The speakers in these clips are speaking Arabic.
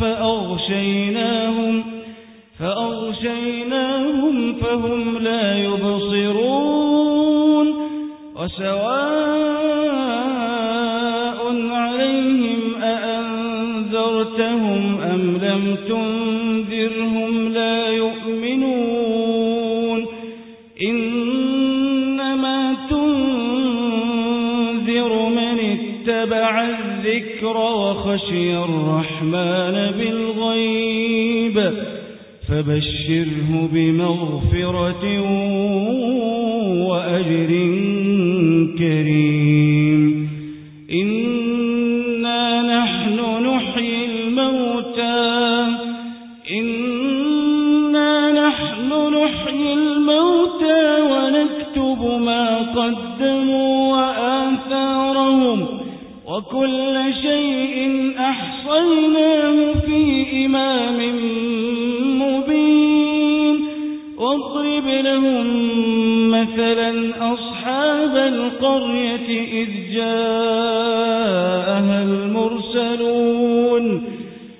فأغشيناهم فأغشيناهم فهم لا يبصرون. وسواء عليهم أأنذرتهم أم لم تنذرهم وخشي الرحمن بالغيب فبشره بمغفرة وأجر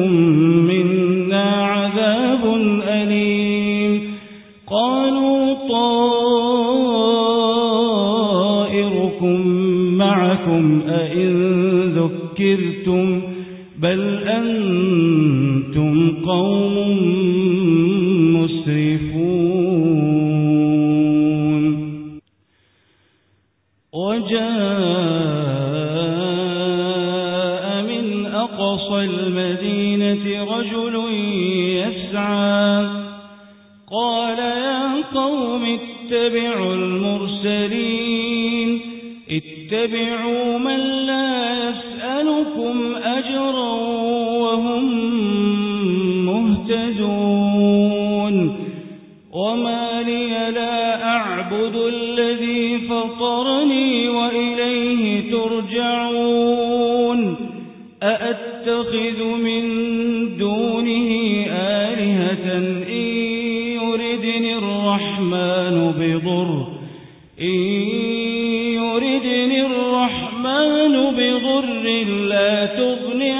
وليمسنكم منا عذاب أليم. قالوا طائركم معكم أئن ذكرتم بل أنتم اتبعوا المرسلين. اتبعوا من لا يسألكم أجرا وهم مهتدون. وما لي لا أعبد الذي فطرني وإليه لا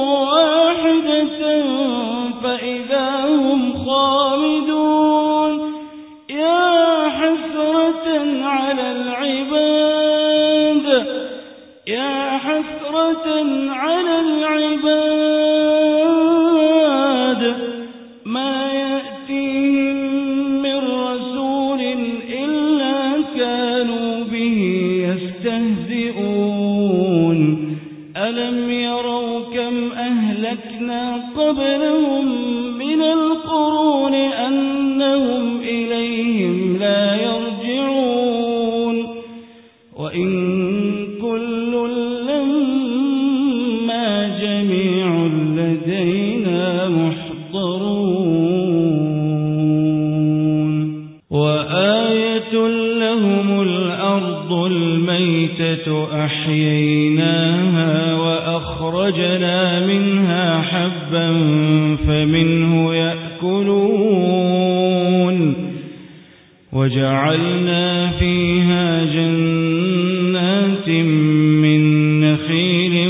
من نخيل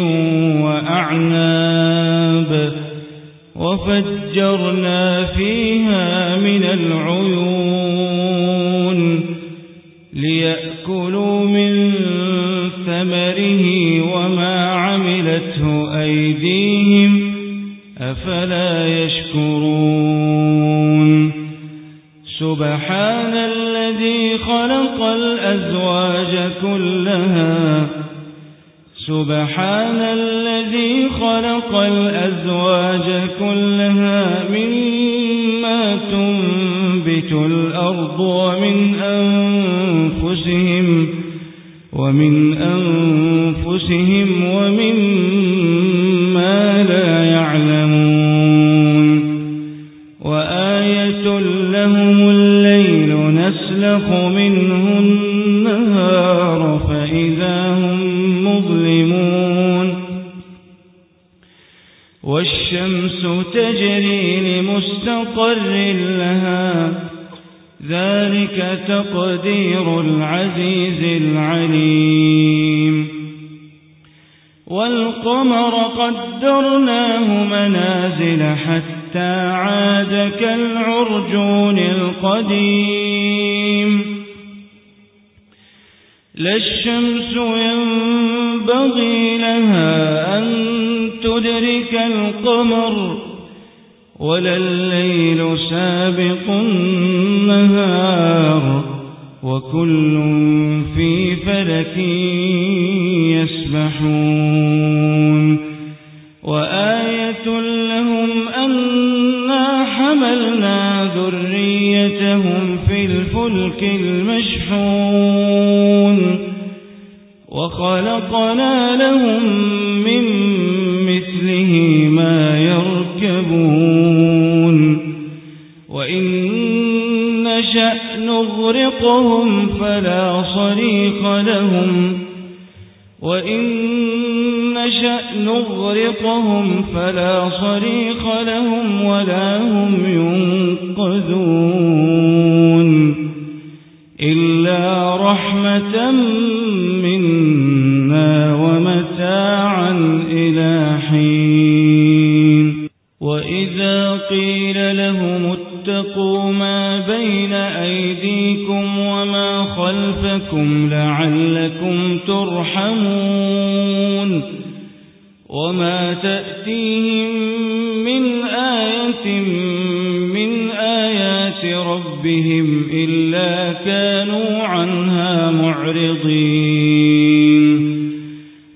وأعناب وفجرنا فيها من العيون مما تنبت الأرض ومن أنفسهم ومن أنفسهم ومن مقر لها ذلك تقدير العزيز العليم. والقمر قدرناه منازل حتى عاد كالعرجون القديم. لا الشمس ينبغي لها أن تدرك القمر ولا الليل سابق النهار وكل في فلك يسبحون. وآية لهم أنا حملنا ذريتهم في الفلك المشحون. وخلقنا لهم يسوقهم فلا صريق لهم وإن نشأ نغرقهم فلا صريق لهم ولا هم ينقذون إلا رحمة من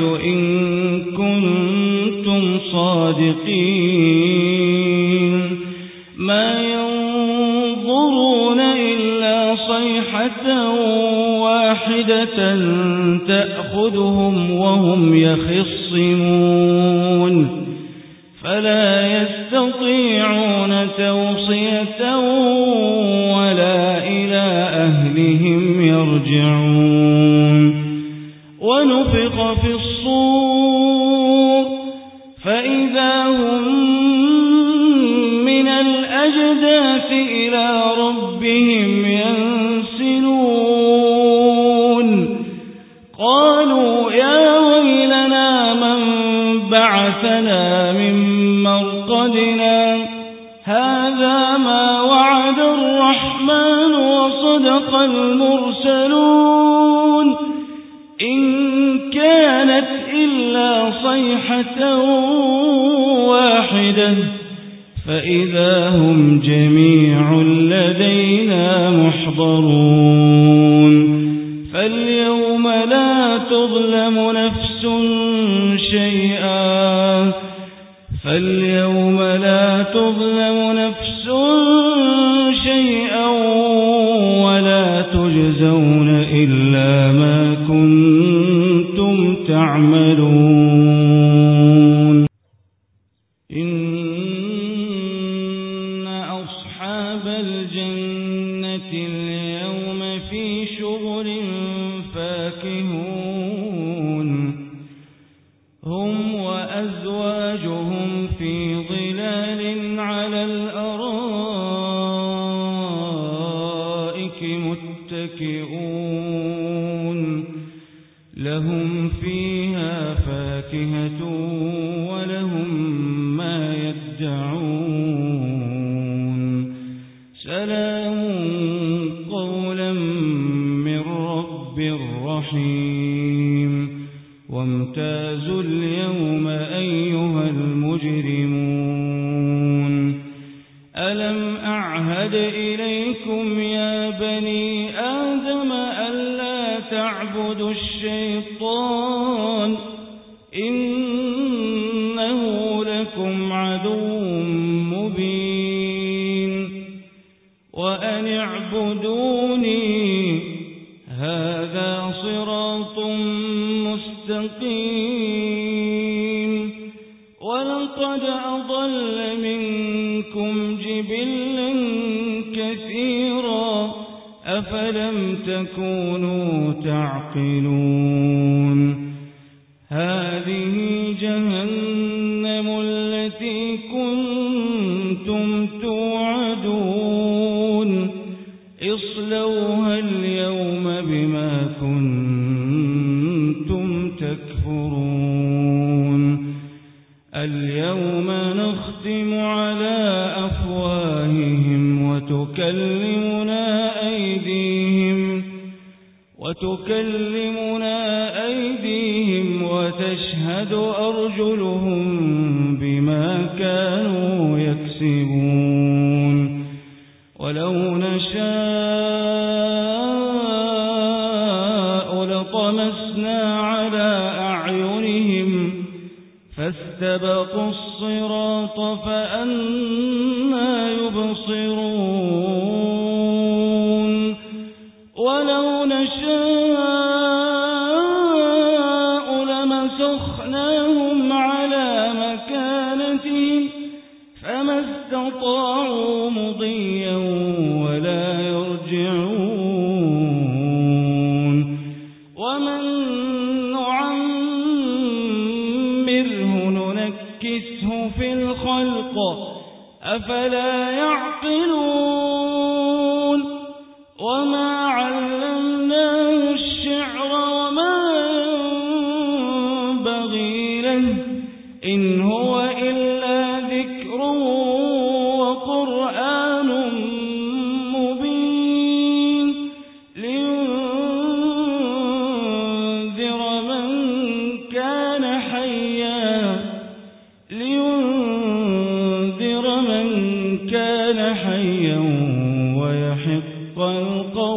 الوعد إن كنتم صادقين. ما ينظرون إلا صيحة واحدة تأخذهم وهم يخصمون. فلا يستطيعون توصية ربهم تظلم نفس شيئا فاليوم لا تظلم نفس شيئا تعبدوا الشيطان إنه لكم عدو مبين وأن اعبدوني هذا صراط مستقيم أفلم تكونوا تعقلون. هذه جهنم التي كنتم نشاء لطمسنا على أعينهم فاستبقوا الصراط فأنا يبصرون. ننكسه في الخلق أفلا يعقلون كان حيا ويحق القول.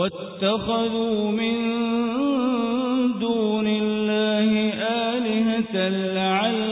واتخذوا من دون الله آلهة لعلهم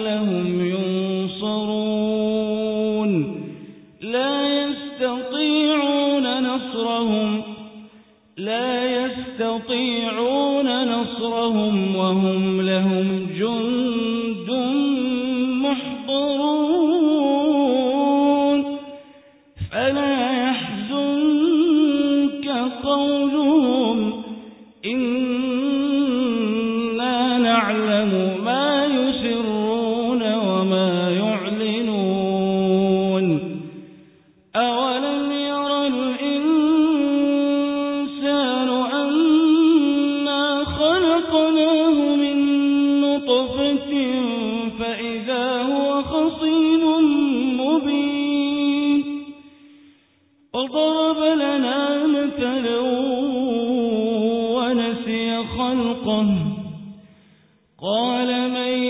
قال من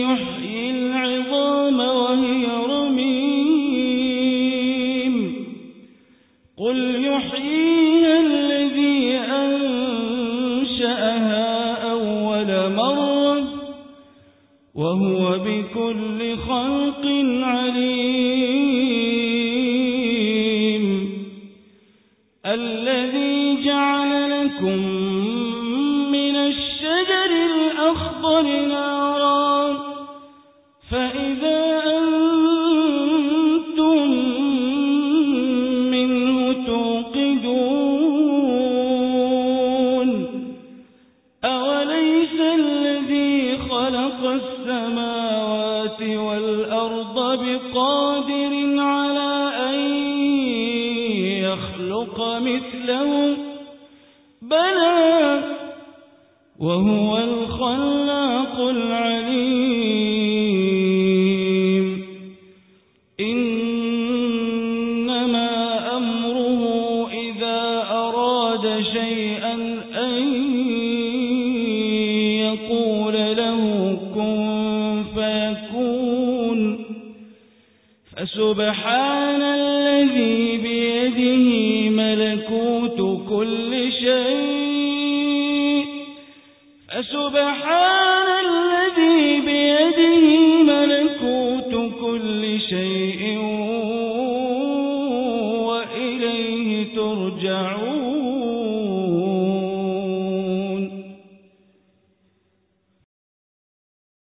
يحيي العظام وهي رميم قل يحييها الذي أنشأها أول مرة وهو بكل خلق عليم شيئا أن يقول له كن فيكون. فسبحان الذي بيده ملكوت كل شيء. فسبحان الذي بيده ملكوت كل شيء.